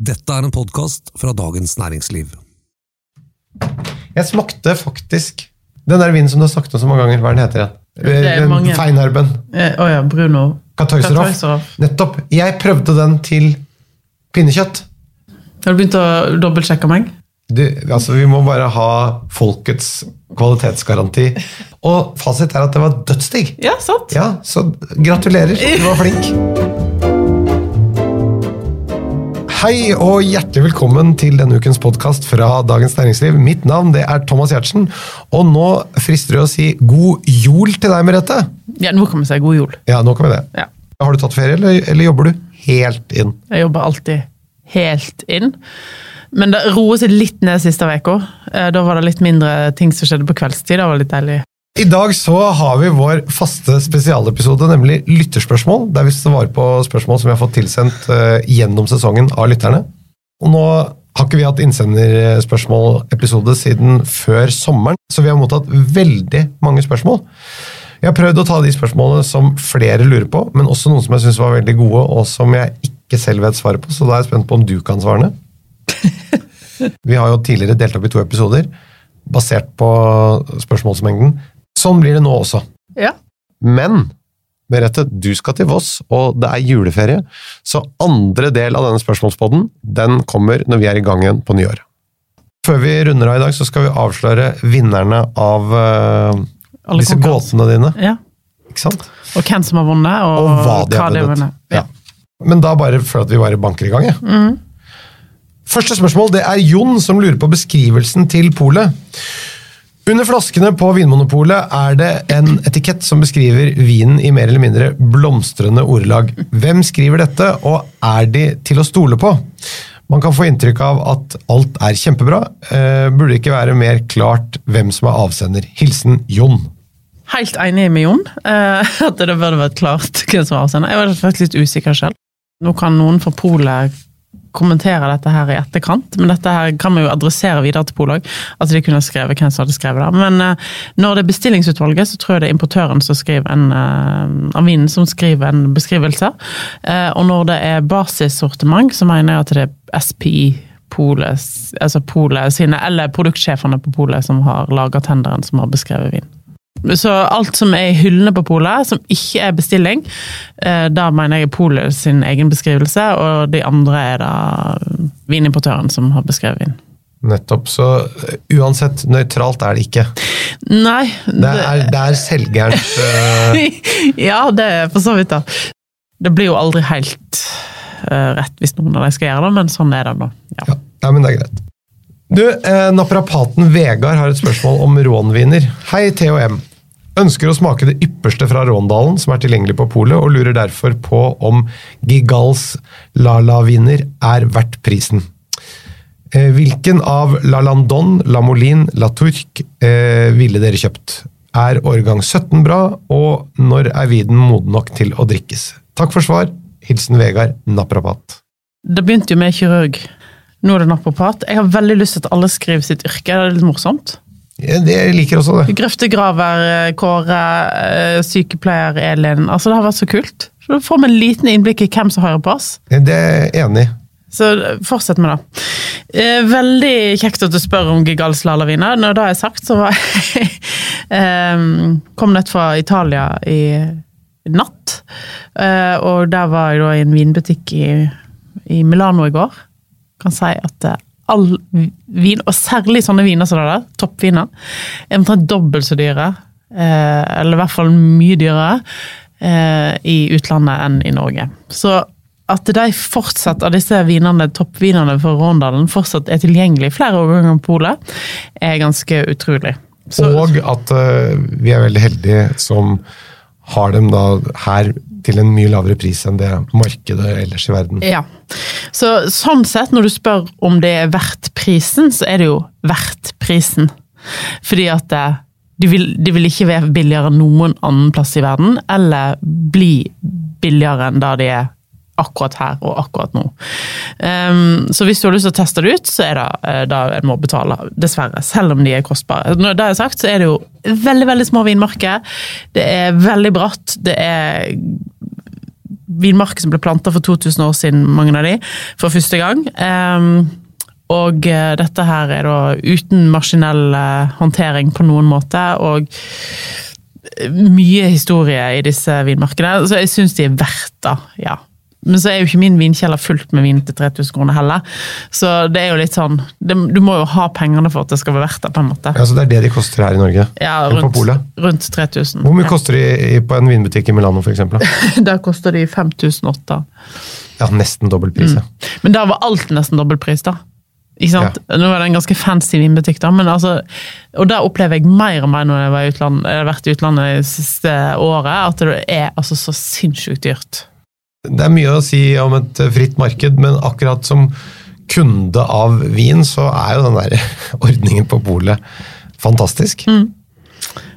Dette er en podkast fra Dagens Næringsliv. Jeg smakte faktisk den der vinen som du har snakket om så mange ganger. Hva den heter er Den mange. Feinherben. Eh, oh ja, Bruno. Kartøyserhoff. Nettopp. Jeg prøvde den til pinnekjøtt. Har du begynt å dobbeltsjekke meg? Du, altså, vi må bare ha folkets kvalitetsgaranti. Og fasit er at det var dødsdigg. Ja, sant? Ja, så gratulerer. Du var flink. Hei og hjertelig velkommen til denne ukens podkast fra Dagens Næringsliv. Mitt navn det er Thomas Giertsen, og nå frister det å si god jol til deg, Merete. Ja, nå kan vi si god jul. Ja, nå kan vi det. Ja. Har du tatt ferie, eller, eller jobber du helt inn? Jeg jobber alltid helt inn. Men det roet seg litt ned siste uka. Eh, Da var det litt mindre ting som skjedde på kveldstid. Det var litt deilig. I dag så har vi vår faste spesialepisode, nemlig lytterspørsmål, der vi svarer på spørsmål som vi har fått tilsendt eh, gjennom sesongen av lytterne. Og nå har ikke vi hatt innsenderspørsmål-episode siden før sommeren, så vi har mottatt veldig mange spørsmål. Jeg har prøvd å ta de spørsmålene som flere lurer på, men også noen som jeg syns var veldig gode, og som jeg ikke selv vet svaret på, så da er jeg spent på om du kan svarene. Vi har jo tidligere delt opp i to episoder, basert på spørsmålsmengden. Sånn blir det nå også. Ja. Men Merete, du skal til Voss, og det er juleferie, så andre del av denne spørsmålspodden den kommer når vi er i gang igjen på nyår. Før vi runder av i dag, så skal vi avsløre vinnerne av uh, disse gåtene dine. ja. Ikke sant? Og hvem som har vunnet, og, Og hva de har vunnet. Ja. Men da bare for at vi bare banker i gang, jeg. Mm. Første spørsmål det er Jon som lurer på beskrivelsen til polet. Under flaskene på Vinmonopolet er det en etikett som beskriver vinen i mer eller mindre blomstrende ordelag. Hvem skriver dette, og er de til å stole på? Man kan få inntrykk av at alt er kjempebra. Eh, burde ikke være mer klart hvem som er avsender? Hilsen Jon. Helt enig med Jon. eh, at det burde vært klart hvem som er avsender. Jeg var faktisk litt usikker selv. Nå kan noen fra Polet kommentere dette her i etterkant, men dette her kan vi jo adressere videre til Polet. At de kunne skrevet hvem som hadde skrevet det. Men uh, når det er bestillingsutvalget, så tror jeg det er importøren som skriver en uh, av vinen som skriver en beskrivelse. Uh, og når det er basissortiment, så mener jeg at det er SPI Polet, altså Polet sine, eller produktsjefene på Polet som har laga tenderen som har beskrevet vin. Så alt som er i hyllene på polet, som ikke er bestilling, eh, da mener jeg er polet sin egen beskrivelse, og de andre er da vinimportøren som har beskrevet vin. Nettopp. Så eh, uansett, nøytralt er det ikke. Nei Det er, det er selgerens eh, Ja, det er for så vidt, da. Det blir jo aldri helt uh, rett hvis noen av dem skal gjøre det, men sånn er det nå. Ja. Ja, ja, men det er greit. Du, eh, Naprapaten Vegard har et spørsmål om rånviner. Hei, THM. Ønsker å smake det ypperste fra Råndalen, som er tilgjengelig på polet, og lurer derfor på om Gigals Lala-viner er verdt prisen. Eh, hvilken av La Landon, La Moline, La Turque eh, ville dere kjøpt? Er årgang 17 bra, og når er viden moden nok til å drikkes? Takk for svar. Hilsen Vegard Naprapat. Det begynte jo med kirurg. Nå er det naprapat. Jeg har veldig lyst til at alle skriver sitt yrke. Det er litt morsomt. Jeg liker også det. Grøftegraver, Kåre, eh, sykepleier Elin. Altså, det har vært så kult. Så du får vi en liten innblikk i hvem som hører på oss. Det er jeg enig i. Så eh, fortsett med det. Eh, Veldig kjekt at du spør om Gigals Lalavine. Når det er sagt, så var jeg eh, Kom nett fra Italia i natt. Og der var jeg da i en vinbutikk i, i Milano i går. Kan si at all vin, og særlig sånne viner som det der, toppviner, er omtrent dobbelt så dyre. eh, Eller i hvert fall mye dyrere eh, i utlandet enn i Norge. Så at de fortsatt, av disse vinene, toppvinene for Råndalen fortsatt er tilgjengelig flere årganger på polet, er ganske utrolig. Så, Og at uh, vi er veldig heldige som har dem da her til en mye lavere pris enn det markedet ellers i verden. ja. så sånn sett, når du spør om det er verdt prisen, så er det jo verdt prisen. Fordi at det, de vil, de vil ikke være billigere enn noen annen plass i verden, eller bli billigere enn da de er akkurat her og akkurat nå. Um, så hvis du har lyst til å teste det ut, så er det eh, da en må betale, dessverre. Selv om de er kostbare. Når det er sagt, så er det jo veldig veldig små vinmarker. Det er veldig bratt. Det er vinmarker som ble planta for 2000 år siden, mange av de, for første gang. Um, og uh, dette her er da uten maskinell uh, håndtering på noen måte, og mye historie i disse vinmarkene. Så jeg syns de er verdt det, ja. Men så er jo ikke min vinkjeller fullt med vin til 3000 kroner heller. Så det er jo litt sånn det, Du må jo ha pengene for at det skal være verdt det, på en måte. Ja, Så det er det de koster her i Norge? Ja, rundt, rundt 3000. Hvor mye koster de på en vinbutikk i Milano, f.eks.? Der koster de 5008. Ja, nesten dobbel pris. ja. Men der var alt nesten dobbeltpris, da. Ikke sant? Nå var det en ganske fancy vinbutikk, da, men altså Og der opplever jeg mer og mer når jeg har vært i utlandet det siste året, at det er altså så sinnssykt dyrt. Det er mye å si om et fritt marked, men akkurat som kunde av vin, så er jo den der ordningen på polet fantastisk.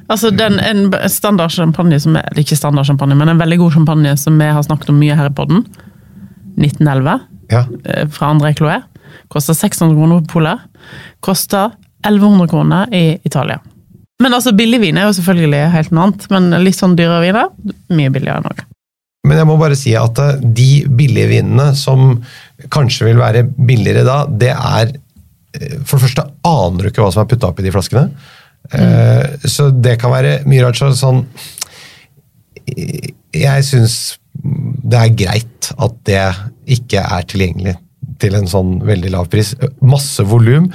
Altså, den, En standard champagne som er, ikke standard champagne, men en veldig god champagne som vi har snakket om mye her i podden, 1911, Ja. eh, fra André Cloé, koster 600 kroner på polet. Koster 1100 kroner i Italia. Men altså, billigvin er jo selvfølgelig helt noe annet, men litt sånn dyrere viner, mye billigere i Norge. Men jeg må bare si at eh, de billige vinene som kanskje vil være billigere da, det er eh, For det første aner du ikke hva som er putta oppi de flaskene. Mm. Så det kan være mye rart. så Sånn Jeg syns det er greit at det ikke er tilgjengelig til en sånn veldig lav pris. Masse volum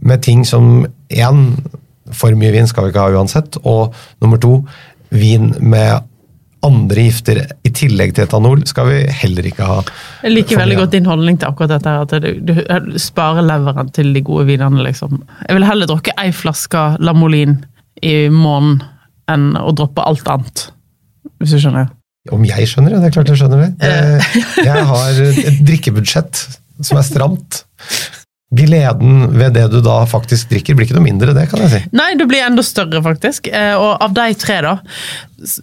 med ting som én For mye vin skal vi ikke ha uansett. Og nummer to, vin med andre gifter i tillegg til etanol skal vi heller ikke ha. Jeg liker veldig godt din holdning til akkurat dette. At du, du sparer leveren til de gode vinene, liksom. Jeg vil heller drukke ei flaske Lamolin i måneden enn å droppe alt annet. Hvis du skjønner? Om jeg skjønner det? Det er klart jeg skjønner det. Jeg, jeg har et drikkebudsjett som er stramt. Gleden ved det du da faktisk drikker, blir ikke noe mindre, det kan jeg si. Nei, det blir enda større, faktisk. Eh, Og av de tre, da,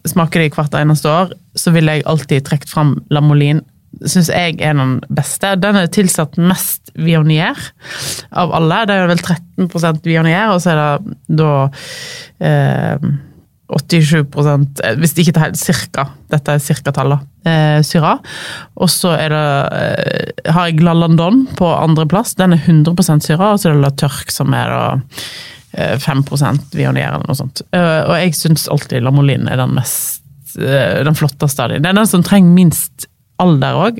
smaker de hvert eneste år, så ville jeg alltid trukket fram Lamolin. Syns jeg er den beste. Den er tilsatt mest Vionier av alle. Det er vel 13% Vionier, og så er det da eh, 87 eh, Hvis ikke det er helt cirka, dette er cirka-tallet, eh, Syra. Og så er det, eh, har jeg La Landon på andreplass. Den er 100 syra, og så er det La Tørk som er da eh, 5 Vionier eller noe sånt. Eh, Og jeg syns alltid Lamolin er den mest eh, den flotteste av dem. Det er den som trenger minst alder òg,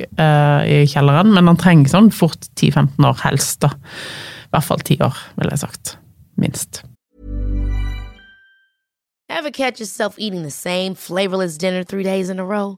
i kjelleren, men den trenger sånn fort 10-15 år helst, da. I hvert fall 10 år, ville jeg sagt. Minst. Ever catch yourself eating the same flavorless dinner three days in a row?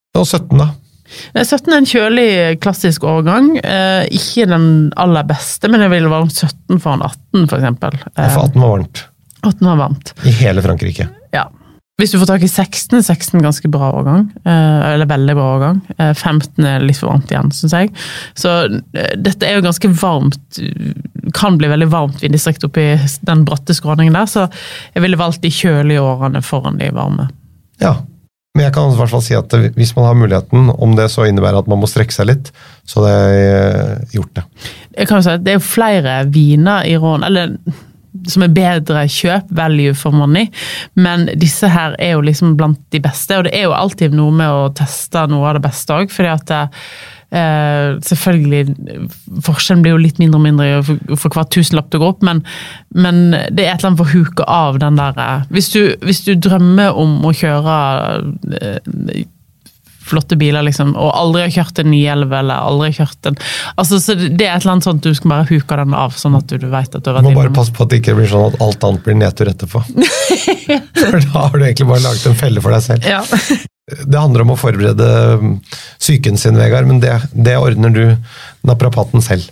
Og 17, da? 17 er en kjølig, klassisk årgang. Eh, ikke den aller beste, men jeg ville valgt 17 foran 18, for eksempel. For Eh, 18 var varmt. 18 var varmt. I hele Frankrike. Ja. Hvis du får tak i 16, er 16 ganske bra årgang. Eh, eller veldig bra årgang. Eh, 15 er litt for varmt igjen, syns jeg. Så eh, dette er jo ganske varmt. Kan bli veldig varmt vinddistrikt oppi den bratte skråningen der, så jeg ville valgt de kjølige årene foran de varme. Ja. Men jeg kan i hvert fall si at hvis man har muligheten, om det så innebærer at man må strekke seg litt, så har jeg eh, gjort det. jeg kan jo si at Det er jo flere viner i Rån, eller som er bedre kjøp, value for money, men disse her er jo liksom blant de beste. Og det er jo alltid noe med å teste noe av det beste òg, fordi at eh, selvfølgelig Forskjellen blir jo litt mindre og mindre for, for hver tusenlapp du går opp, men, men det er et eller annet for å huke av den der eh, Hvis hvis du drømmer om å kjøre eh, flotte biler, liksom, og aldri har kjørt en 911 eller aldri har kjørt en altså, så Det er et eller annet sånt du skal bare huke den av, sånn at du, du vet at du har Du må bare passe på at det ikke blir sånn at alt annet blir nedtur etterpå. For da har du egentlig bare laget en felle for deg selv. Ja. Det handler om å forberede mm, psyken sin, Vegard, men det, det ordner du naprapaten selv.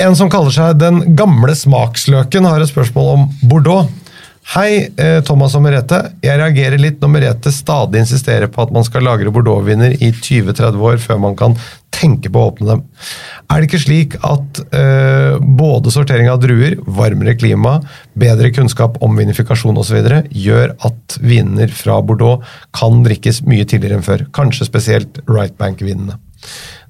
En som kaller seg Den gamle smaksløken, har et spørsmål om Bordeaux. Hei, eh, Thomas og Merete. Jeg reagerer litt når Merete stadig insisterer på at man skal lagre Bordeaux-viner i 20-30 år før man kan tenke på å åpne dem. Er det ikke slik at uh, både sortering av druer, varmere klima, bedre kunnskap om vinifikasjon osv. gjør at viner fra Bordeaux kan drikkes mye tidligere enn før? Kanskje spesielt Right Bank-vinene.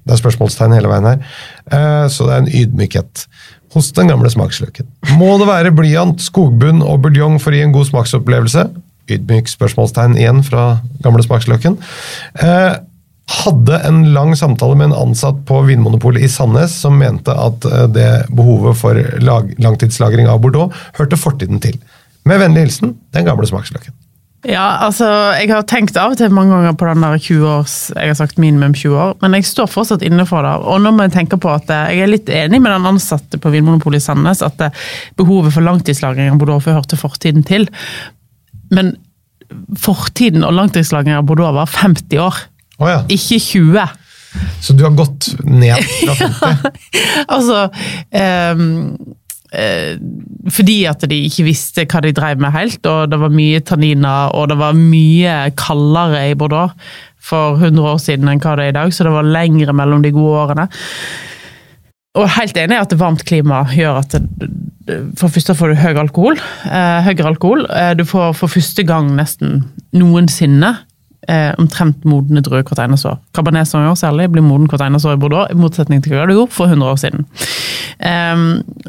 Det er spørsmålstegn hele veien her, uh, så det er en ydmykhet hos den gamle smaksløken. Må det være blyant, skogbunn og buljong for å gi en god smaksopplevelse? Ydmyk spørsmålstegn igjen fra gamle smaksløken. Eh, hadde en lang samtale med en ansatt på Vinmonopolet i Sandnes som mente at eh, det behovet for lag, langtidslagring av Bordeaux hørte fortiden til. Med vennlig hilsen den gamle smaksløken. Ja, altså, Jeg har tenkt av og til mange ganger på den der 20 års Jeg har sagt minimum 20 år, men jeg står fortsatt inne for det. Og nå må jeg tenke på at eh, jeg er litt enig med den ansatte på Vinmonopolet i Sandnes at eh, behovet for langtidslagring av Bordeaux hørte fortiden til. Men fortiden og langtidslagring av Bordeaux var 50 år, oh ja. ikke 20. Så du har gått ned fra 50? Altså eh, Fordi at de ikke visste hva de drev med helt, og det var mye tanniner, og det var mye kaldere i Bordeaux for 100 år siden enn hva det er i dag, så det var lengre mellom de gode årene. Og helt enig i at varmt klima gjør at for første får du høy alkohol, eh, høyere alkohol. Eh, du får for første gang nesten noensinne eh, omtrent modne druer hvert eneste år. Cabernet Sauvignon særlig blir moden hvert eneste år i Bordeaux, i motsetning til hva det gjorde for 100 år siden. Um,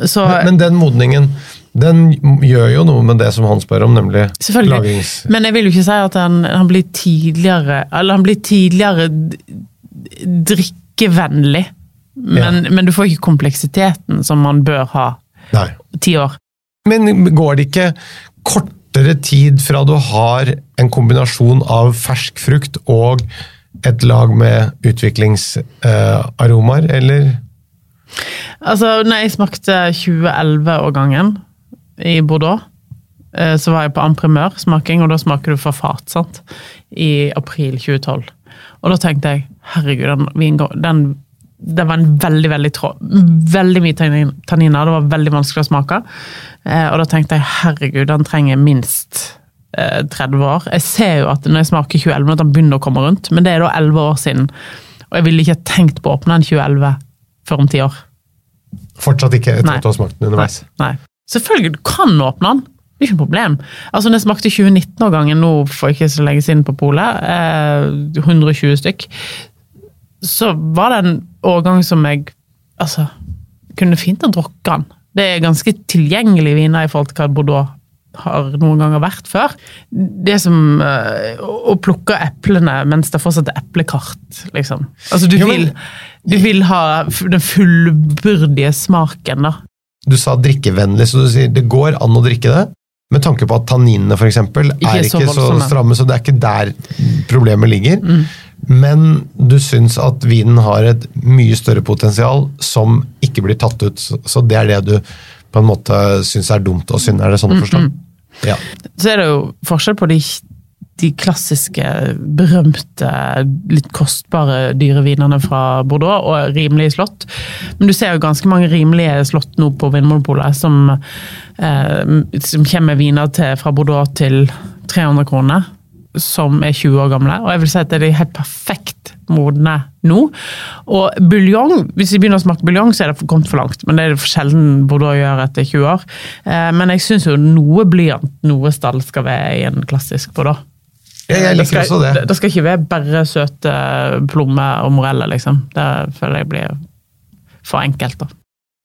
så Men, men den modningen den gjør jo noe med det som han spør om, nemlig lagrings... Men jeg vil jo ikke si at han, han blir tidligere Eller han blir tidligere drikkevennlig. Men, men du får ikke kompleksiteten som man bør ha. Nei. Ti år. Men går det ikke kortere tid fra du har en kombinasjon av fersk frukt og et lag med utviklingsaromaer, eller? Altså, når jeg smakte 2011-årgangen i Bordeaux, eh, så var jeg på Amprimør-smaking, og da smaker du fra fat, sant? I april 2012. Og da tenkte jeg, herregud, den, vingå- den det var en veldig veldig trå, veldig mye tanniner, det var veldig vanskelig å smake. Eh, og da tenkte jeg herregud, den trenger minst eh, 30 år. Jeg ser jo at når jeg smaker 2011, at den begynner å komme rundt, men det er da 11 år siden. Og jeg ville ikke tenkt på å åpne den 2011 før om 10 år. Fortsatt ikke etter Nei. at du har smakt den underveis? Nei. Selvfølgelig, du kan åpne den. Det er ikke noe problem. Altså, når jeg smakte 2019-årgangen nå for ikke så lenge siden på polet, eh, 120 stykk, så var det en årgang som jeg altså, kunne fint ha drukket den. Det er ganske tilgjengelige viner i forhold til hva Bordeaux har noen ganger vært før. Det som eh, Å plukke eplene mens det fortsatt er eplekart, liksom. Altså, du vil, du vil ha den fullbyrdige smaken, da. Du sa drikkevennlig, så du sier det går an å drikke det, med tanke på at tanninene for eksempel, Ikke er så ikke så stramme, så det er ikke der problemet ligger. Mm. Men du syns at vinen har et mye større potensial som ikke blir tatt ut, så det er det du på en måte syns er dumt å synde. Er det Mm, sånn å forstå? Ja. så er det jo forskjell på de, de klassiske, berømte, litt kostbare dyrevinene fra Bordeaux og rimelige slott. Men du ser jo ganske mange rimelige slott nå på Vinmonopolet som, eh, som kommer med viner til, fra Bordeaux til 300 kroner. Som er 20 år gamle, og jeg vil si at det er helt perfekt modne nå. Og buljong, hvis vi begynner å smake buljong, så er det kommet for langt. Men det er for sjelden Bordeaux gjør etter 20 år. Eh, Men jeg syns jo noe blyant, noe stall skal være i en klassisk Bordeaux. Ja, jeg liker skal, også det. Det skal ikke være bare søte plommer og moreller, liksom. Det føler jeg blir for enkelt, da.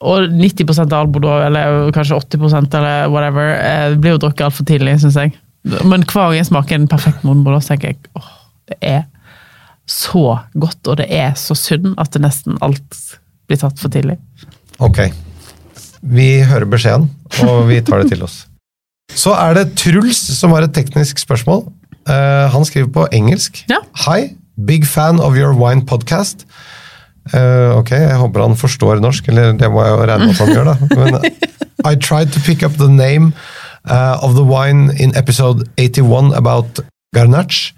Og 90 av all Bordeaux, eller kanskje 80% eller whatever, eh, blir jo drukket altfor tidlig, syns jeg. Men hver gang jeg smaker en perfekt morgenbolle, så tenker jeg åh, det er så godt, og det er så synd at det nesten alt blir tatt for tidlig. Ok. Vi hører beskjeden, og vi tar det til oss. Så er det Truls som har et teknisk spørsmål. Uh, han skriver på engelsk. Ja. Hi, big fan of your wine podcast. Uh, ok, jeg håper han forstår norsk, eller det må jeg jo regne med at han gjør, da. Men I tried to pick up the name uh, of the wine in episode 81 about Garnache,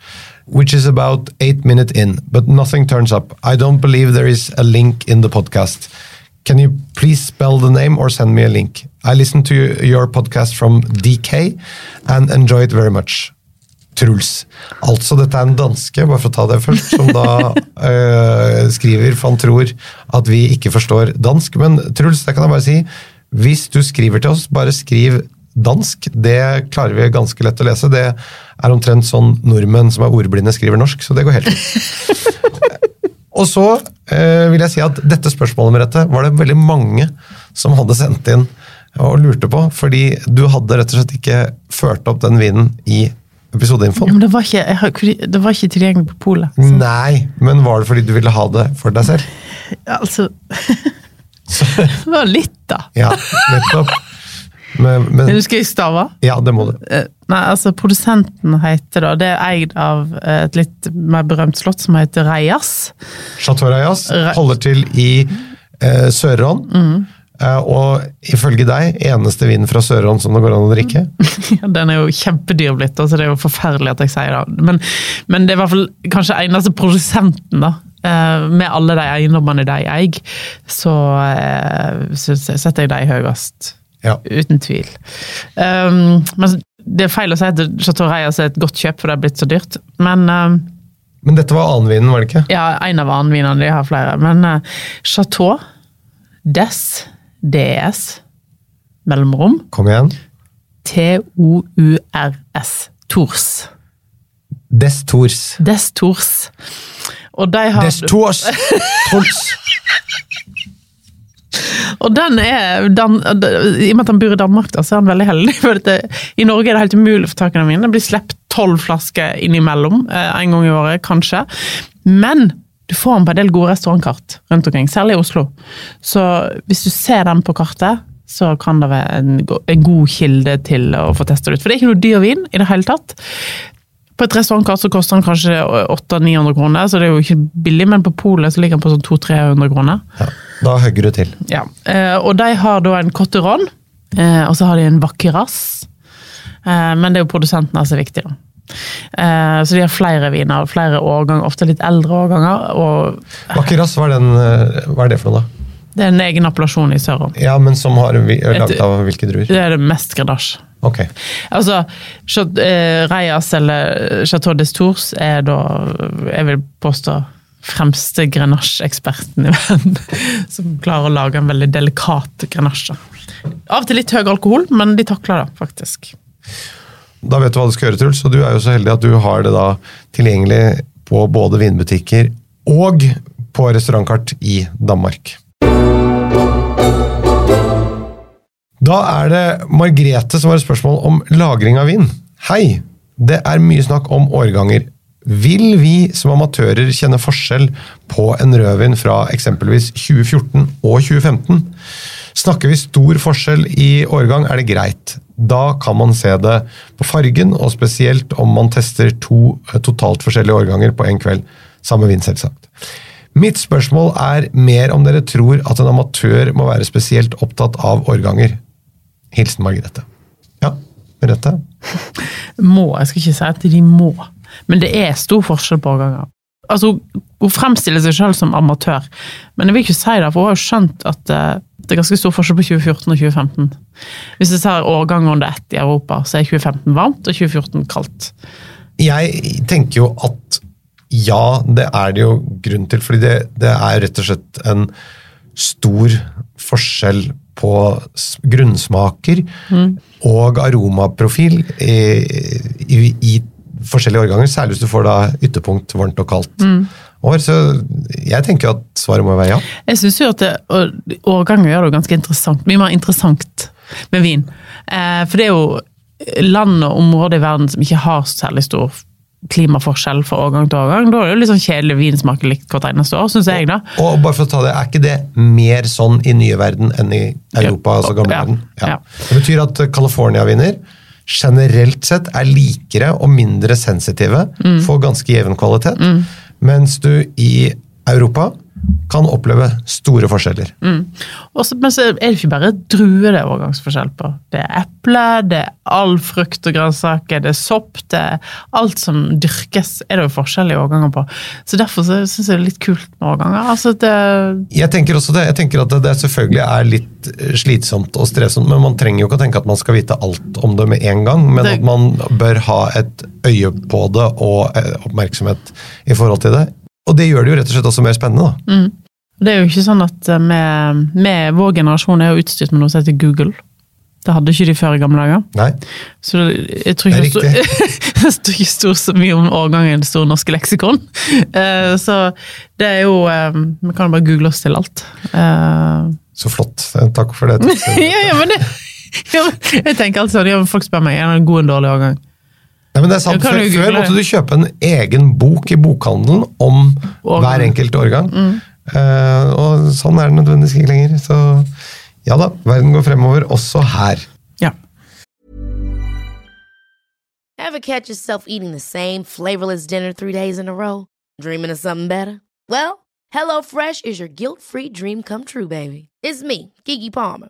which is about eight minutes in, but nothing turns up. I don't believe there is a link in the podcast. Can you please spell the name or send me a link? I listen to your podcast from DK and enjoy it very much. Truls. Altså, dette er en danske, bare for å ta det først, som da øh, skriver, for han tror at vi ikke forstår dansk. Men Truls, det kan jeg bare si, hvis du skriver til oss, bare skriv dansk. Det klarer vi ganske lett å lese. Det er omtrent sånn nordmenn som er ordblinde, skriver norsk, så det går helt fint. Og så eh, vil jeg si at dette spørsmålet med dette var det veldig mange som hadde sendt inn og lurte på, fordi du hadde rett og slett ikke ført opp den vinen i Ja, episodeinfoen. men det var ikke, jeg det var ikke tilgjengelig på polet. Nei, men var det fordi du ville ha det for deg selv? Ja, altså Det var litt, da. Ja, nettopp. Men, men, Husker jeg stava? ja, det må du. Eh, Nei, altså Produsenten heter da Det er eid av eh, et litt mer berømt slott som heter Reias. Chateau Reias holder til i eh, Sør-Ron. Eh, og ifølge deg, eneste vin fra Sør-Ron som det går an å drikke. Ja, Den er jo kjempedyr blitt, altså det er jo forferdelig at jeg sier det. Men, men det er i hvert fall kanskje eneste produsenten, da. eh, Med alle de eiendommene de eier, så eh, jeg- setter jeg de høyest. Ja. Uten tvil. Um, men det er feil å si at Chateau Reyas er et godt kjøp, for det er blitt så dyrt. Men um, Men dette var annenvinen, var det ikke? Ja, en av annenvinene, de har flere. Men uh, Chateau, Des, DS, mellomrom, Kom igjen. T-O-U-R-S. Tours. Des Tours. Des Tours. Og de har Des Tours! Truls. Og den er den, I og med at han bor i Danmark, da, så er han veldig heldig. For det, I Norge er det helt umulig å få tak i den vinen. Det blir sluppet tolv flasker innimellom eh, en gang i året, kanskje. Men du får den på en del gode restaurantkart rundt omkring, særlig i Oslo. Så hvis du ser den på kartet, så kan det være en, en god kilde til å få testa det ut. For det er ikke noe dyr vin i det hele tatt. På et restaurantkart så koster den kanskje 800-900 kroner, så det er jo ikke billig, men på polet så ligger den på sånn 200-300 kroner. Ja, da hugger du til. Ja, eh, og de har da en Cotteron, eh, og så har de en Vaqueras. Eh, men det er jo produsenten som er viktig, da. Eh, så de har flere viner, flere årganger, ofte litt eldre årganger. Vakiras, hva hva er det for noe, da? det er en egen appellasjon i Sørum. Ja, men som har laget av hvilke druer? Det er det mest gradasje. Ok. Altså, Reias eller Chateau des Tours er da, jeg vil påstå, fremste grenasjeeksperten i verden. Som klarer å lage en veldig delikat grenasje. Av og til litt høy alkohol, men de takler det faktisk. Da vet du hva du skal gjøre, Truls, og du er jo så heldig at du har det da tilgjengelig på både vinbutikker og på restaurantkart i Danmark. Da er det Margrete som har et spørsmål om lagring av vin. Hei! Det er mye snakk om årganger. Vil vi som amatører kjenne forskjell på en rødvin fra eksempelvis 2014 og 2015? Snakker vi stor forskjell i årgang, er det greit. Da kan man se det på fargen, og spesielt om man tester to eh, totalt forskjellige årganger på en kveld. Samme vin, selvsagt. Mitt spørsmål er mer om dere tror at en amatør må være spesielt opptatt av årganger. Hilsen Margrethe. Ja, Merete? Må, jeg skal ikke si at de må, men det er stor forskjell på årganger. Altså, Hun fremstiller seg selv som amatør, men jeg vil ikke si det, for hun har jo skjønt at eh, det er ganske stor forskjell på 2014 og 2015. Hvis jeg ser årganger under ett i Europa, så er 2015 varmt og 2014 kaldt. Jeg tenker jo at ja, det er det jo grunn til, fordi det, det er rett og slett en stor forskjell på grunnsmaker grunnsmaker og aromaprofil i, i, i forskjellige årganger, særlig hvis du får da ytterpunkt varmt og kaldt år. Så jeg tenker at svaret må være ja. Jeg synes jo at årganger gjør det ganske interessant, mye mer interessant med vin. Eh, for det er jo land og områder i verden som ikke har særlig stor klimaforskjell fra årgang til årgang. Da er det jo litt sånn kjedelig vin smaker likt hvert eneste år, syns jeg, da. Og bare for å ta det, Er ikke det mer sånn i nye verden enn i Europa, altså gamle Ja, verden? ja. Det betyr at California-viner generelt sett er likere og mindre sensitive, Mm. får ganske jevn kvalitet, mens du i Europa kan oppleve store forskjeller. Også, men så er det ikke bare druer det er overgangsforskjell på. Det er eple, det er all frukt og grønnsaker, det er sopp, det er alt som dyrkes, er det jo forskjellige årganger på. Så derfor så syns jeg det er litt kult med årganger. Altså det, Jeg tenker også det. Jeg tenker at det, det selvfølgelig er litt eh, slitsomt og strevsomt, men man trenger jo ikke å tenke at man skal vite alt om det med en gang, men Det- at man bør ha et øye på det og eh, oppmerksomhet i forhold til det. Og det gjør det jo rett og slett også mer spennende. da. det er jo ikke sånn at eh, med, med vår generasjon er jo utstyrt med noe som heter Google. Det hadde ikke de før i gamle dager. Nei, Så jeg tror Det er ikke det sto- det står ikke stor så mye om årgangen store norske leksikon. Uh, Så det er jo eh, Vi kan jo bare google oss til alt. Uh, så flott. Takk for det. ja, ja, men det ja, men Jeg tenker alltid sånn, ja, folk spør meg er det en god eller dårlig årgang. Nei, men det er sant. Før, før måtte du kjøpe en egen bok i bokhandelen om Årgang. hver enkelt årgang. Eh, og sånn er det nødvendigvis ikke lenger. Så ja da, verden går fremover også her. Ja. Ever catch yourself eating the same flavorless dinner three days in a row? Dreaming of something better? Well, HelloFresh is your guilt free dream come true, baby. It's me, Gigi Palmer.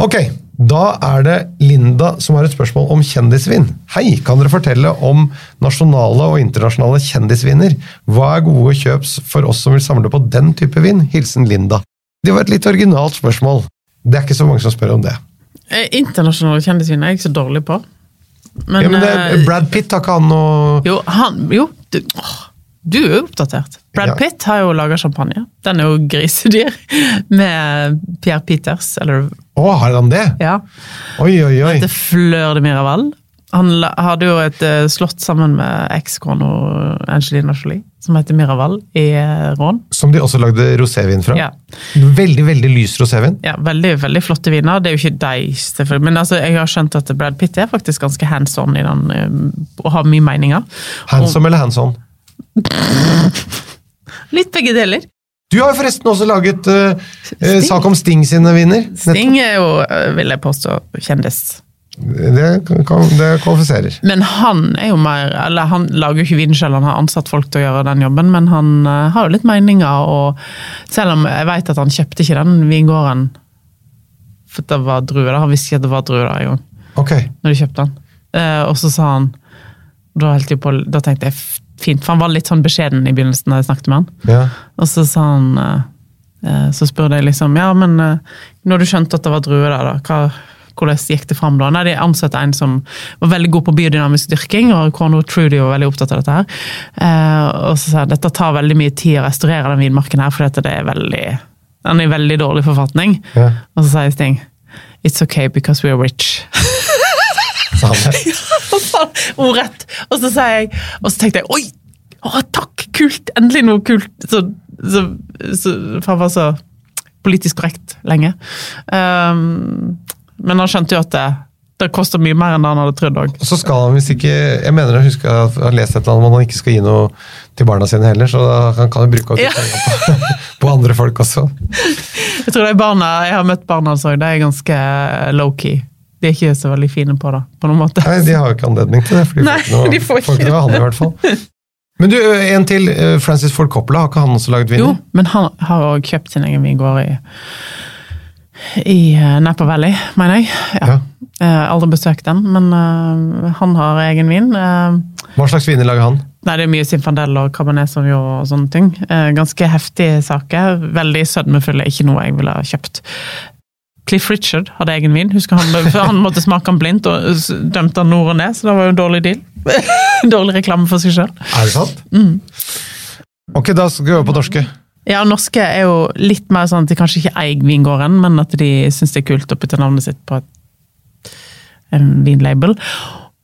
Ok, da er det Linda som har et spørsmål om kjendisvin. Hei, kan dere fortelle om nasjonale og internasjonale kjendisviner? Hva er gode kjøps for oss som vil samle på den type vin? Hilsen Linda. Det var et litt originalt spørsmål. Det er ikke så mange som spør om det. Eh, Internasjonale kjendisviner er jeg ikke så dårlig på. Men, ja, men det eh, Brad Pitt har ikke han noe Jo, han, jo du, åh, du er jo oppdatert. Brad Ja. Pitt har jo laga champagne. Den er jo grisedyr. Med Pierre Peters, eller Å, har han det? ja. Oi, oi, oi. Det Fleur de Miraval. Han hadde jo et eh, slott sammen med ekskona Angelina Jolie, som heter Miraval, i eh, Rån. Som de også lagde rosévin fra. Ja. Veldig, veldig lys rosévin. Ja, veldig veldig flotte viner. Det er jo ikke deg, selvfølgelig. Men altså, jeg har skjønt at Brad Pitt er faktisk ganske hands on i den, eh, og har mye meninger. Handsome eller hands on? Litt begge deler. Du har jo forresten også laget uh, sak om Sting sine vinner. Sting er jo, eh, vil jeg påstå, kjendis. Det, det kvalifiserer. Men han er jo mer Eller han lager jo ikke vin selv, han har ansatt folk til å gjøre den jobben, men han uh, har jo litt meninger, og selv om jeg vet at han kjøpte ikke den vingården for det var druer han visste ikke at det var druer der engang, okay. når de kjøpte den. Uh, og så sa han da, på, da tenkte jeg fint, for han var litt sånn beskjeden i begynnelsen da jeg snakket med han. Ja. Og så sa han eh, eh, Så spurte jeg liksom Ja, men eh, når du skjønte at det var druer der, da, hva, hvordan gikk det fram da? Nei, De ansatte en som var veldig god på biodynamisk dyrking, og kona Trudy var veldig opptatt av dette her. Og så sa jeg dette tar veldig mye tid å restaurere den vinmarken her, for dette det er veldig den er i veldig dårlig forfatning. Ja. Og så sier Sting It's okay because we are rich. Sa han det? Ordrett. Og så sier jeg Og så tenkte jeg oi! Å, takk! Kult! Endelig noe kult! Så, så, så, for han var så politisk korrekt lenge. Um, men han skjønte jo at det, det koster mye mer enn han hadde trodd òg. Og så skal han hvis ikke Jeg mener jeg husker at jeg har lest et eller annet om han ikke skal gi noe til barna sine heller, så han kan jo bruke opp Ja. på, på andre folk også. Jeg tror det er barna, jeg har møtt barna hans òg, de er ganske low-key. De er ikke så veldig fine på det, på noen måte. Nei, de har jo ikke anledning til det, for de får ikke noe, de får ikke noe han i hvert fall. Men du, en til. eh, Francis Ford Coppola, har ikke han også laget Jo, men han har òg kjøpt sin egen vingård i, i eh, Napa Valley, mener jeg. Ja. Ja. Eh, aldri besøkt den, men uh, han har egen vin. Uh, Hva slags viner lager han? Nei, det er mye Sinfandel og Cabernet Sauvignon og sånne ting. Eh, ganske heftige saker. Veldig sødmefulle. Ikke noe jeg ville ha kjøpt. Cliff Richard hadde egen vin. Husker han, han måtte smake den blindt, og dømte han nord og ned, så det var jo en dårlig deal. dårlig reklame for seg sjøl. Er det sant? Mm. Ok, da skal vi over på norske. Ja, norske er jo litt mer sånn at de kanskje ikke eier vingården, men at de syns det er kult å putte navnet sitt på et, en vinlabel.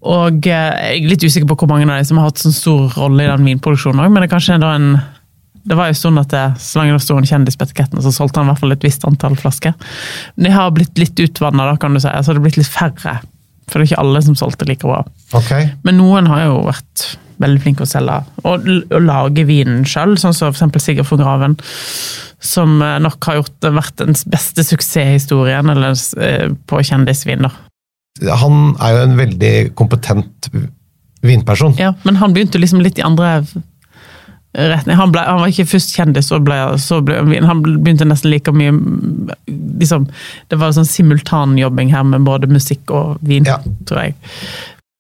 Og eh, jeg er litt usikker på hvor mange av de som har hatt sånn stor rolle i den vinproduksjonen òg, men det er kanskje en det var jo sånn at det, Så lenge det sto en kjendis på etiketten, så solgte han i hvert fall et visst antall flasker. Men de har blitt litt utvanna, da, kan du si. Altså, det har blitt litt færre. For det er ikke alle som solgte like bra. Okay. Men noen har jo vært veldig flinke å selge og, og lage vinen sjøl, sånn som f.eks. Sigurd von Graven. Som eh, nok har gjort, vært den beste suksesshistorien eller, eh, på kjendisvin. da. Han er jo en veldig kompetent vinperson. Ja, men han begynte liksom litt i andre retning. Han, ble, han var ikke først kjendis, og ble, så ble han vin. Han begynte nesten like mye liksom, Det var sånn simultanjobbing her med både musikk og vin, Ja. tror jeg.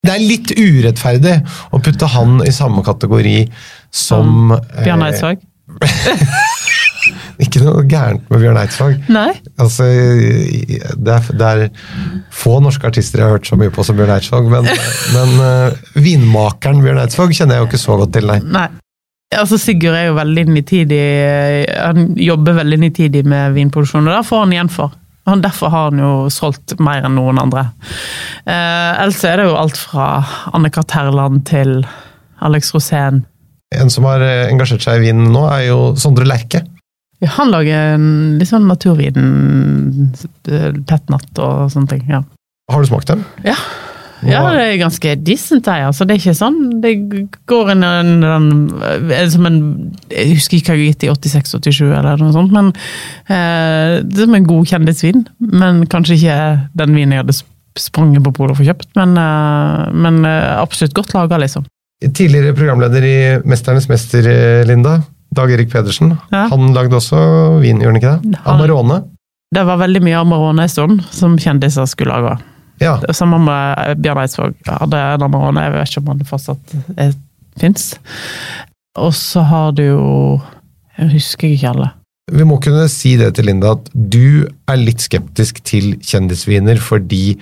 Det er litt urettferdig å putte han i samme kategori som Bjørn eh, Eidsvåg? Ikke noe gærent med Bjørn Eidsvåg. Altså, det er, det er få norske artister jeg har hørt så mye på som Bjørn Eidsvåg, men, men uh, vinmakeren Bjørn Eidsvåg kjenner jeg jo ikke så godt til, nei. Nei. Altså Sigurd er jo veldig nitidig Han jobber veldig nitidig med vinproduksjon, og det får han igjen for. Han, derfor har han jo solgt mer enn noen andre. Eh, ellers er det jo alt fra Anne-Kat. Herland til Alex Rosén. En som har eh, engasjert seg i vinen nå, er jo Sondre Lerche. Ja, han lager en litt sånn naturvin, tett natt og sånne ting. ja. Har du smakt dem? Ja. Ja, det er ganske decent, jeg. Altså. Det er ikke sånn Det går en, en, en, en Jeg husker ikke hva jeg har gitt i 86-87 eller noe sånt, men eh, det er som en god kjendisvin. Men kanskje ikke den vinen jeg hadde sp- sprunget på polet og fått kjøpt, men, eh, men eh, absolutt godt laga, liksom. Tidligere programleder i Mesternes mester, eh, Linda. Dag Erik Pedersen. Ja. Han lagde også vin, gjorde han ikke det? Amarone. Det var veldig mye Amarone en stund som kjendiser skulle lage. Ja. Det samme med Bjørn Eidsvåg. Hadde en Amarone, jeg vet ikke om han fortsatt eh, fins. Og så har du jo Jeg husker ikke alle. Vi må kunne si det til Linda, at du er litt skeptisk til kjendisviner fordi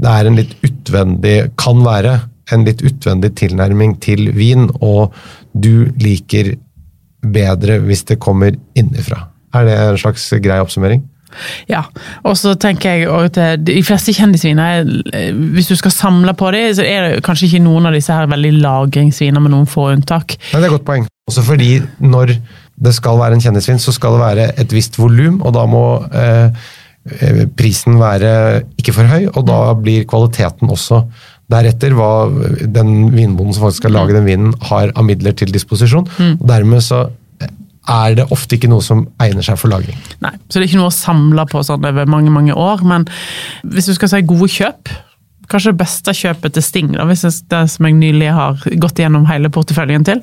det er en litt utvendig, kan være en litt utvendig tilnærming til vin, og du liker bedre hvis det kommer innifra. Er det en slags grei oppsummering? Ja, og så tenker jeg at de fleste kjendisviner, er- hvis du skal samle på dem, så er det kanskje ikke noen av disse her veldig lagringsviner med noen få unntak. Nei, det er et godt poeng. Også fordi når det skal være en kjendisvin, så skal det være et visst volum, og da må eh, eh, prisen være ikke for høy, og da blir kvaliteten også deretter hva den vinbonden som faktisk skal lage den vinen, har av midler til disposisjon. Og dermed så er det ofte ikke noe som egner seg for lagring. Nei, Så det er ikke noe å samle på sånn over mange mange år, men hvis du skal si gode kjøp Kanskje det beste kjøpet til Sting, da, hvis det som jeg nylig har gått gjennom hele porteføljen til,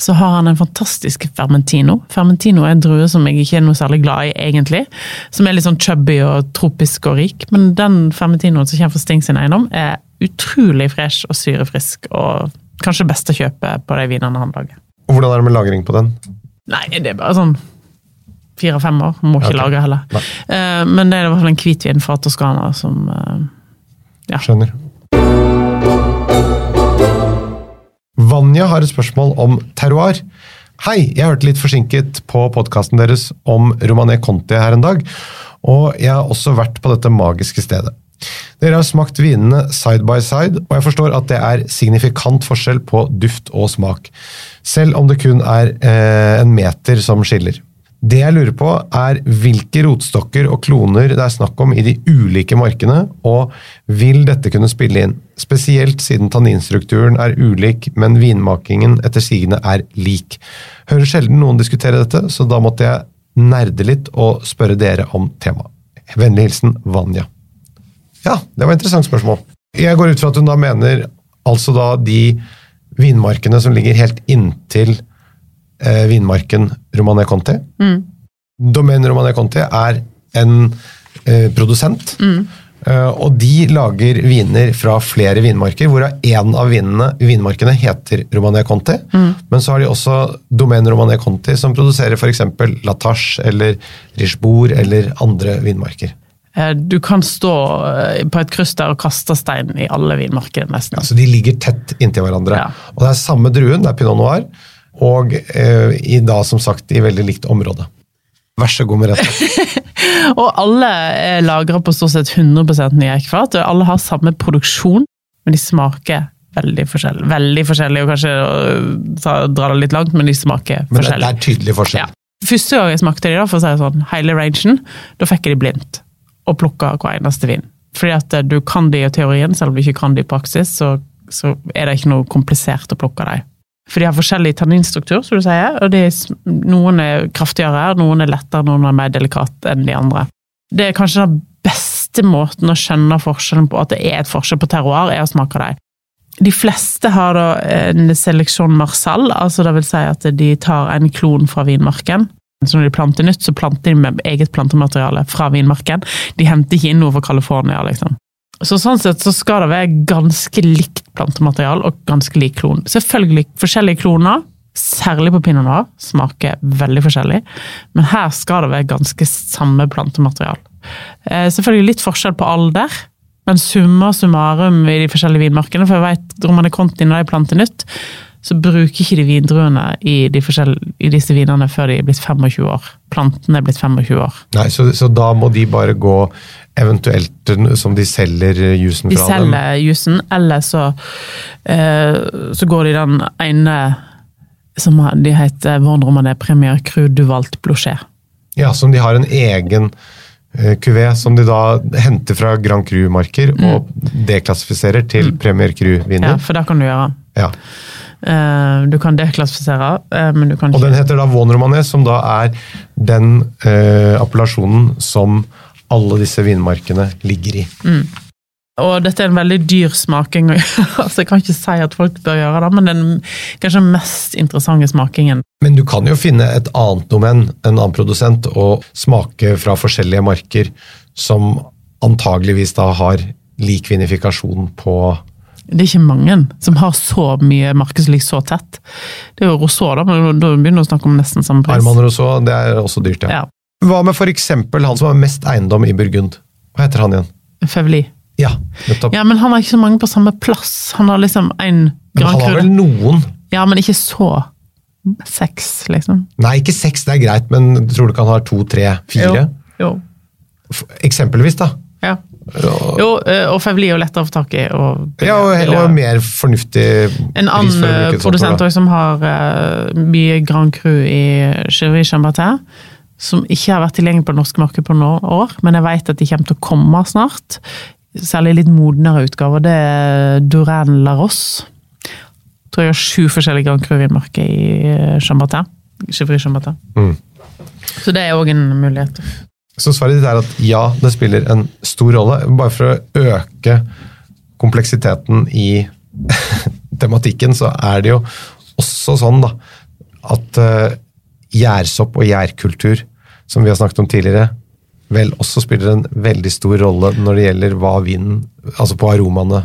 så har han en fantastisk fermentino. Fermentino er en drue som jeg ikke er noe særlig glad i, egentlig. Som er litt sånn chubby og tropisk og rik, men den fermentinoen som kommer fra Sting sin eiendom, er utrolig fresh og syrefrisk, og kanskje det beste kjøpet på de vinene han lager. Hvordan er det med lagring på den? Nei, det er bare sånn fire-fem år. Må ikke okay. lage heller. Eh, men det er i hvert fall en hvitvin fra Toskana som ja. Skjønner. Vanja har et spørsmål om terroir. Hei, jeg hørte litt forsinket på podkasten deres om Romané Conti her en dag, og jeg har også vært på dette magiske stedet. Dere har smakt vinene side by side, og jeg forstår at det er signifikant forskjell på duft og smak, selv om det kun er eh, en meter som skiller. Det jeg lurer på, er hvilke rotstokker og kloner det er snakk om i de ulike markene, og vil dette kunne spille inn? Spesielt siden tanninstrukturen er ulik, men vinmakingen etter sigende er lik. Hører sjelden noen diskutere dette, så da måtte jeg nerde litt og spørre dere om temaet. Vennlig hilsen Vanja. Ja, det var et interessant spørsmål. Jeg går ut fra at hun da mener altså da de vinmarkene som ligger helt inntil eh, vinmarken Romané Conti. Domaine Romané Conti er en eh, produsent, eh, og de lager viner fra flere vinmarker, hvorav én av vinene, vinmarkene heter Romané Conti. Men så har de også Domaine Romané Conti, som produserer f.eks. Latache eller Richbourg eller andre vinmarker. Eh, Du kan stå eh, på et kryss der og kaste stein i alle vinmarkene, nesten. Ja, så De ligger tett inntil hverandre. Ja. Og det er samme druen, det er pinot noir, og eh, i da som sagt i veldig likt område. Vær så god, Merete. Og alle er lagra på stort sett 100 nye eikefat, og alle har samme produksjon, men de smaker veldig forskjellig. Veldig forskjellig, og kanskje dra det litt langt, men de smaker Men det, det er tydelig forskjell. Ja. Første gang jeg smakte de, da, for å si det sånn, hele rangen, da fikk jeg de blindt og plukke hver eneste vin. Fordi at eh, du kan de i teorien, selv om du ikke kan de i praksis, så, så er det ikke noe komplisert å plukke dem. For de har forskjellig tanninstruktur, som du sier, og er noen er kraftigere, noen er lettere, noen er mer delikate enn de andre. Det er kanskje den beste måten å skjønne forskjellen på at det er et forskjell på terroir, er å smake dem. De fleste har da en seleksjon marsal, altså det vil si at de tar en klon fra vinmarken. Så når de planter nytt, så planter de med eget plantemateriale fra vinmarken. De henter ikke inn noe fra California, liksom. Så sånn sett så skal det være ganske likt plantemateriale og ganske lik klon. Selvfølgelig forskjellige kloner, særlig på pinot noir, smaker veldig forskjellig. Men her skal det være ganske samme plantemateriale. Eh, selvfølgelig litt forskjell på alder, men summa summarum i de forskjellige vinmarkene, for jeg vet Romane Conti når de planter nytt, så bruker ikke de vindruene i, de forskjell- i disse vinene før de er blitt 25 år. Plantene er blitt 25 år. Nei, så, så da må de bare gå eventuelt som de selger jusen De fra dem? selger jusen, eller så, eh, så går de den ene som de heter Von Romané Premier Cru Duvalt Blochet. Ja, som de har en egen cuvée kuvé som de da henter fra Grand Cru-marker og deklassifiserer til Premier Mm. Ja, Cru-viner. for det kan du gjøre. Ja. Eh, du kan deklassifisere, eh, men du kan ikke Og den heter da Von romanes, som da er den eh, appellasjonen som alle disse vinmarkene ligger i. Og dette er en veldig dyr smaking. altså Jeg kan ikke si at folk bør gjøre det, men den kanskje mest interessante smakingen. Men du kan jo finne et annet domen, en annen produsent, og smake fra forskjellige marker som antageligvis da har lik vinifikasjon på Det er ikke mange som har så mye markedslik så tett. Det er jo Rousseau, da, men da begynner vi å snakke om nesten samme pris. Arman Rousseau. Det er også dyrt, ja. Ja. Hva med eksempel han som har mest eiendom i Burgund? Hva heter han igjen? Fevli. Ja, nettopp. Ja, men han har ikke så mange på samme plass. Han har liksom en Men Grand han har vel noen Ja, men ikke så seks, liksom. Nei, ikke seks, det er greit, men tror du ikke han har to, tre, fire? Jo. jo. Eksempelvis, da. Ja. Jo, eh, og Fevli er jo lettere å få tak i. Og, Ja, og, og mer fornuftig En annen eh, produsent også som har uh, mye Grand Cru i Cherie Chambertin, som ikke har vært tilgjengelig på det norske markedet på noen år, men jeg vet at de kommer til å komme snart. Særlig litt modnere utgaver. Det er Duran Larosse. Tror jeg har sju forskjellige Grand Cru-vinmarker i Chambertin. Chevry Chambertin. Mm. Så det er òg en mulighet. Så svaret ditt er at ja, det spiller en stor rolle, bare for å øke kompleksiteten i tematikken, så er det jo også sånn da, at uh, og gjærkultur, som vi har snakket om tidligere, vel også spiller en veldig stor rolle når det gjelder hva vinen, altså på aromaene.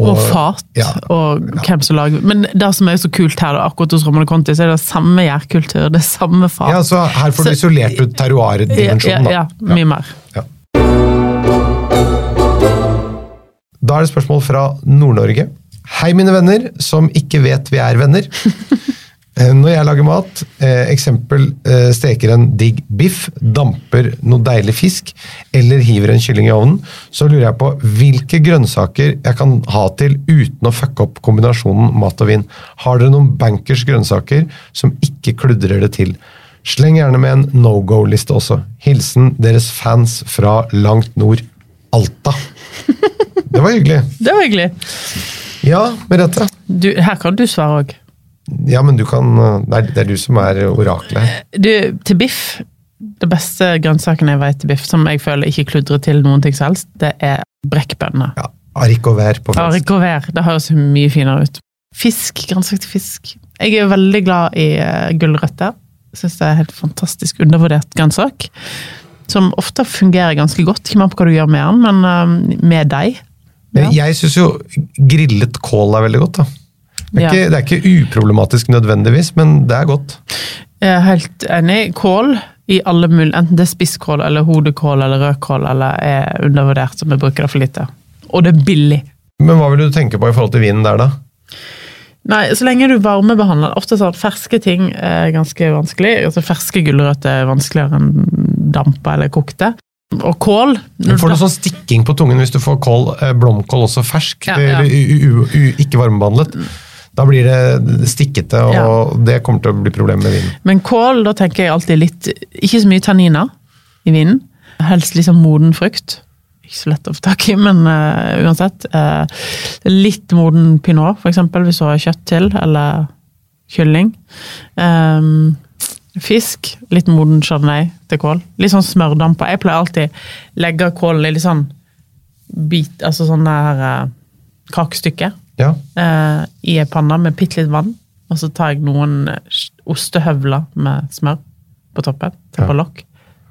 Og, fat, ja. og hvem som lager Men det som er så kult her, akkurat hos Romano Conti, så er det samme gjærkultur, det er samme fat. Ja, så her får du isolert ut ja, terroir-dimensjonen. ja, ja, mye mer. Da er det spørsmål fra Nord-Norge. Hei, mine venner som ikke vet vi er venner. Eh, Når jeg lager mat, eh, eksempel eh, steker en digg biff, damper noe deilig fisk, eller hiver en kylling i ovnen, så lurer jeg på hvilke grønnsaker jeg kan ha til uten å fucke opp kombinasjonen mat og vin. Har dere noen bankers grønnsaker som ikke kludrer det til? Sleng gjerne med en no go-liste også. Hilsen deres fans fra langt nord, Alta. Det var hyggelig. Det var hyggelig. Ja, Merete. Her kan du svare òg. Ja, men du kan Det er, det er du som er oraklet. Du, til biff Det beste grønnsaken jeg vet til biff, som jeg føler ikke kludrer til noen ting som helst, det er brekkbønner. Ja, arikover på fransk. Arikover, det høres mye finere ut. Fisk, grønnsak til fisk. Jeg er veldig glad i uh, gulrøtter. Syns det er helt fantastisk undervurdert grønnsak. Som ofte fungerer ganske godt. Ikke an på hva du gjør med den, men uh, med deig. Ja. Jeg syns jo grillet kål er veldig godt. da. Det er, Ja. ikke, det er ikke uproblematisk nødvendigvis, men det er godt. Jeg er helt enig. Kål i alle mulige Enten det er spisskål eller hodekål eller rødkål eller er undervurdert, som vi bruker det for lite. Og det er billig. Men hva vil du tenke på i forhold til vinen der, da? Nei, så lenge du varmebehandler Ofte sånn ferske ting er ganske vanskelig. Altså Ferske gulrøtter er vanskeligere enn dampa eller kokte. Og kål Du får noe sånn stikking på tungen hvis du får kål, eh, blomkål også fersk, Ja, ja. ikke varmebehandlet. Da blir det stikkete, og Ja. det kommer til å bli problemet med vinen. Men kål, da tenker jeg alltid litt Ikke så mye tanniner i vinen. Helst liksom moden frukt. Ikke så lett å få tak i, men uh, uansett. Uh, litt moden pinot, eksempel, hvis du har kjøtt til, eller kylling. Um, fisk. Litt moden chardonnay til kål. Litt sånn smørdamper. Jeg pleier alltid legge kålen i litt sånn bit, altså sånn der eh, kakestykke Ja, eh, i ei panne med bitte litt vann. Og så tar jeg noen eh, ostehøvler med smør på toppen. Tar på lokk.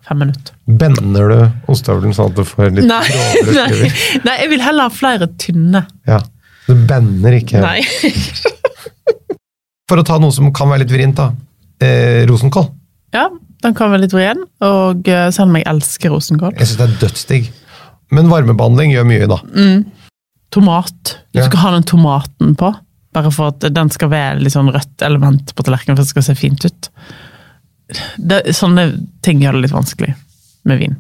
Fem minutter. Bender du ostehøvelen sånn at du får litt Nei, nei, nei, jeg vil heller ha flere tynne. Ja. Du bender ikke. Nei. For å ta noe som kan være litt vrient, da. Eh, rosenkål. Ja, den kan være litt vrien, og eh, selv om jeg elsker rosenkål. Jeg syns det er dødsdigg. Men varmebehandling gjør mye, da. Tomat. Du skal ha den tomaten på, bare for at den skal være litt sånn rødt element på tallerkenen for at det skal se fint ut. Det, sånne ting gjør det litt vanskelig med vin.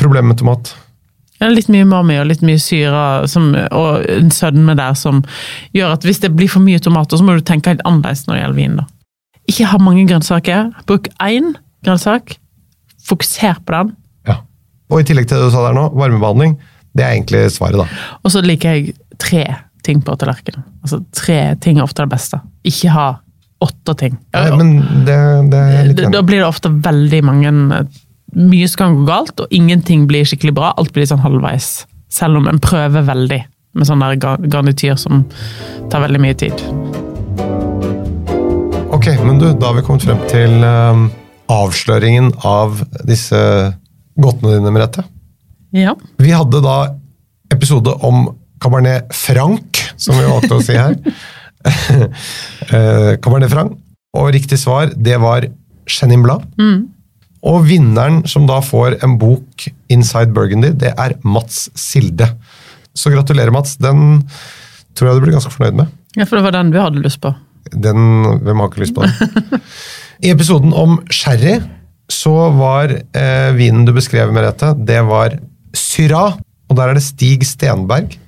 Problemet med tomat. Ja, litt mye umami og litt mye syre som, og en sødme der som gjør at hvis det blir for mye tomater, så må du tenke litt annerledes når det gjelder vin. da. Ikke ha mange grønnsaker. Bruk én grønnsak. Fokuser på den. Ja. Og i tillegg til det du sa der nå, varmebehandling. Det er egentlig svaret, da. Og så liker jeg tre ting på tallerkenen. Altså, tre ting er ofte det beste. Ikke ha åtte ting. Nei, men det, det er litt Da- Da blir det ofte veldig mange Mye skal gå galt, og ingenting blir skikkelig bra. Alt blir sånn halvveis. Selv om en prøver veldig med sånn der garnityr som tar veldig mye tid. Ok, men du, da har vi kommet frem til ehm, avsløringen av disse godtene dine, Merete. Ja. Vi hadde da episode om Cabernet Franc, som vi valgte å si her. Eh, Cabernet Franc. Og riktig svar, det var Chenin Blanc. Og vinneren som da får en bok Inside Burgundy, det er Mats Silde. Så gratulerer, Mats. Den tror jeg du blir ganske fornøyd med. ja, for det var den du hadde lyst på. Den, hvem har ikke lyst på den? I episoden om sherry så var eh, vinen du beskrev, Merete, det var Syrah. Og der er det Stig Stenberg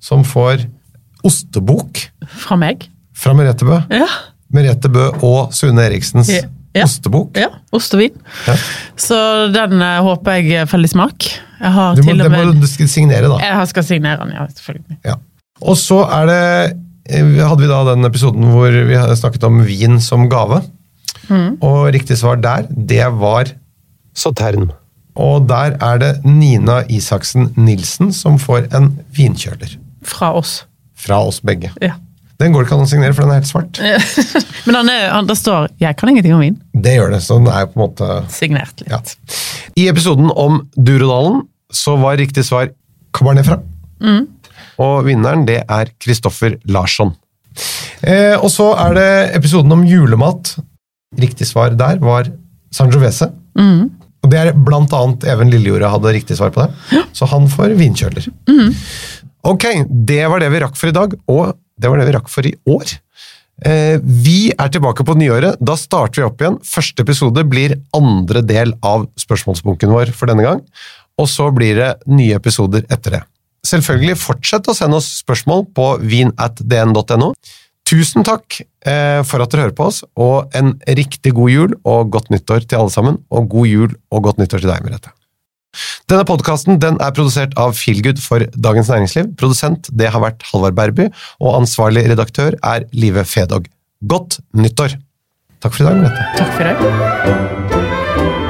som får ostebok Fra meg. fra Merete Bø. Ja. Merete Bø og Sune Eriksens Ja. Ja. ostebok. ja Ostevin. Ja. Så den eh, håper jeg faller i smak. Jeg har Du må, til og med, må du signere, da. Jeg skal signere den, ja, selvfølgelig. Ja. Og så er det eh, hadde vi da den episoden hvor vi snakket om vin som gave. Og riktig svar der, det var Sautern. Og der er det Nina Isaksen Nilsen som får en vinkjøler. Fra oss. Fra oss begge. Ja. Den går det ikke an å signere, for den er helt svart. Men han er, han, det står 'Jeg kan ingenting om vin'. Det gjør det, så den er på en måte Signert litt. Ja. I episoden om Durodalen så var riktig svar Cabernet Franc. Og vinneren, det er Kristoffer Larsson. Eh, og så er det episoden om julemat. Riktig svar der var Sangiovese. Og det er blant annet Even Lillejorda hadde riktig svar på det. Så han får vinkjøler. Ok, det var det vi rakk for i dag, og det var det vi rakk for i år. Eh, vi er tilbake på nyåret. Da starter vi opp igjen. Første episode blir andre del av spørsmålsbunken vår for denne gang. Og så blir det nye episoder etter det. Selvfølgelig fortsett å sende oss spørsmål på vinatdn.no. Tusen takk eh, for at dere hører på oss, og en riktig god jul og godt nyttår til alle sammen. Og god jul og godt nyttår til deg, Merete. Denne podkasten er produsert av Feelgood for Dagens Næringsliv. Produsent det har vært Halvard Berby, og ansvarlig redaktør er Live Fedog. Godt nyttår! Takk for i dag, Merete. Takk for det.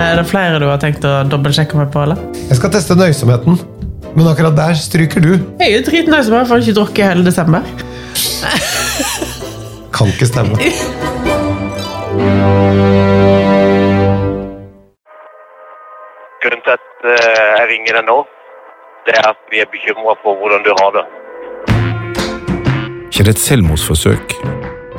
Er det flere du har tenkt å dobbeltsjekke meg på, eller? Jeg skal teste nøysomheten. Men akkurat der stryker du. Jeg er jo dritnøysom, jeg får ikke drukket hele desember. Kan ikke stemme. Grunnen til at eh, jeg ringer deg nå, det er at vi er bekymra for hvordan du har det. Ikke det et selvmordsforsøk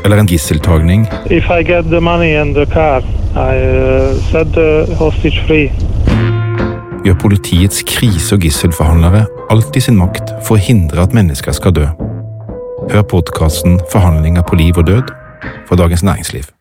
eller en gisseltagning If I get the money and the car, I uh, set the hostage free. gjør politiets krise- og gisselforhandlere alt i sin makt for å hindre at mennesker skal dø. Hør podkasten 'Forhandlinger på liv og død' fra Dagens Næringsliv.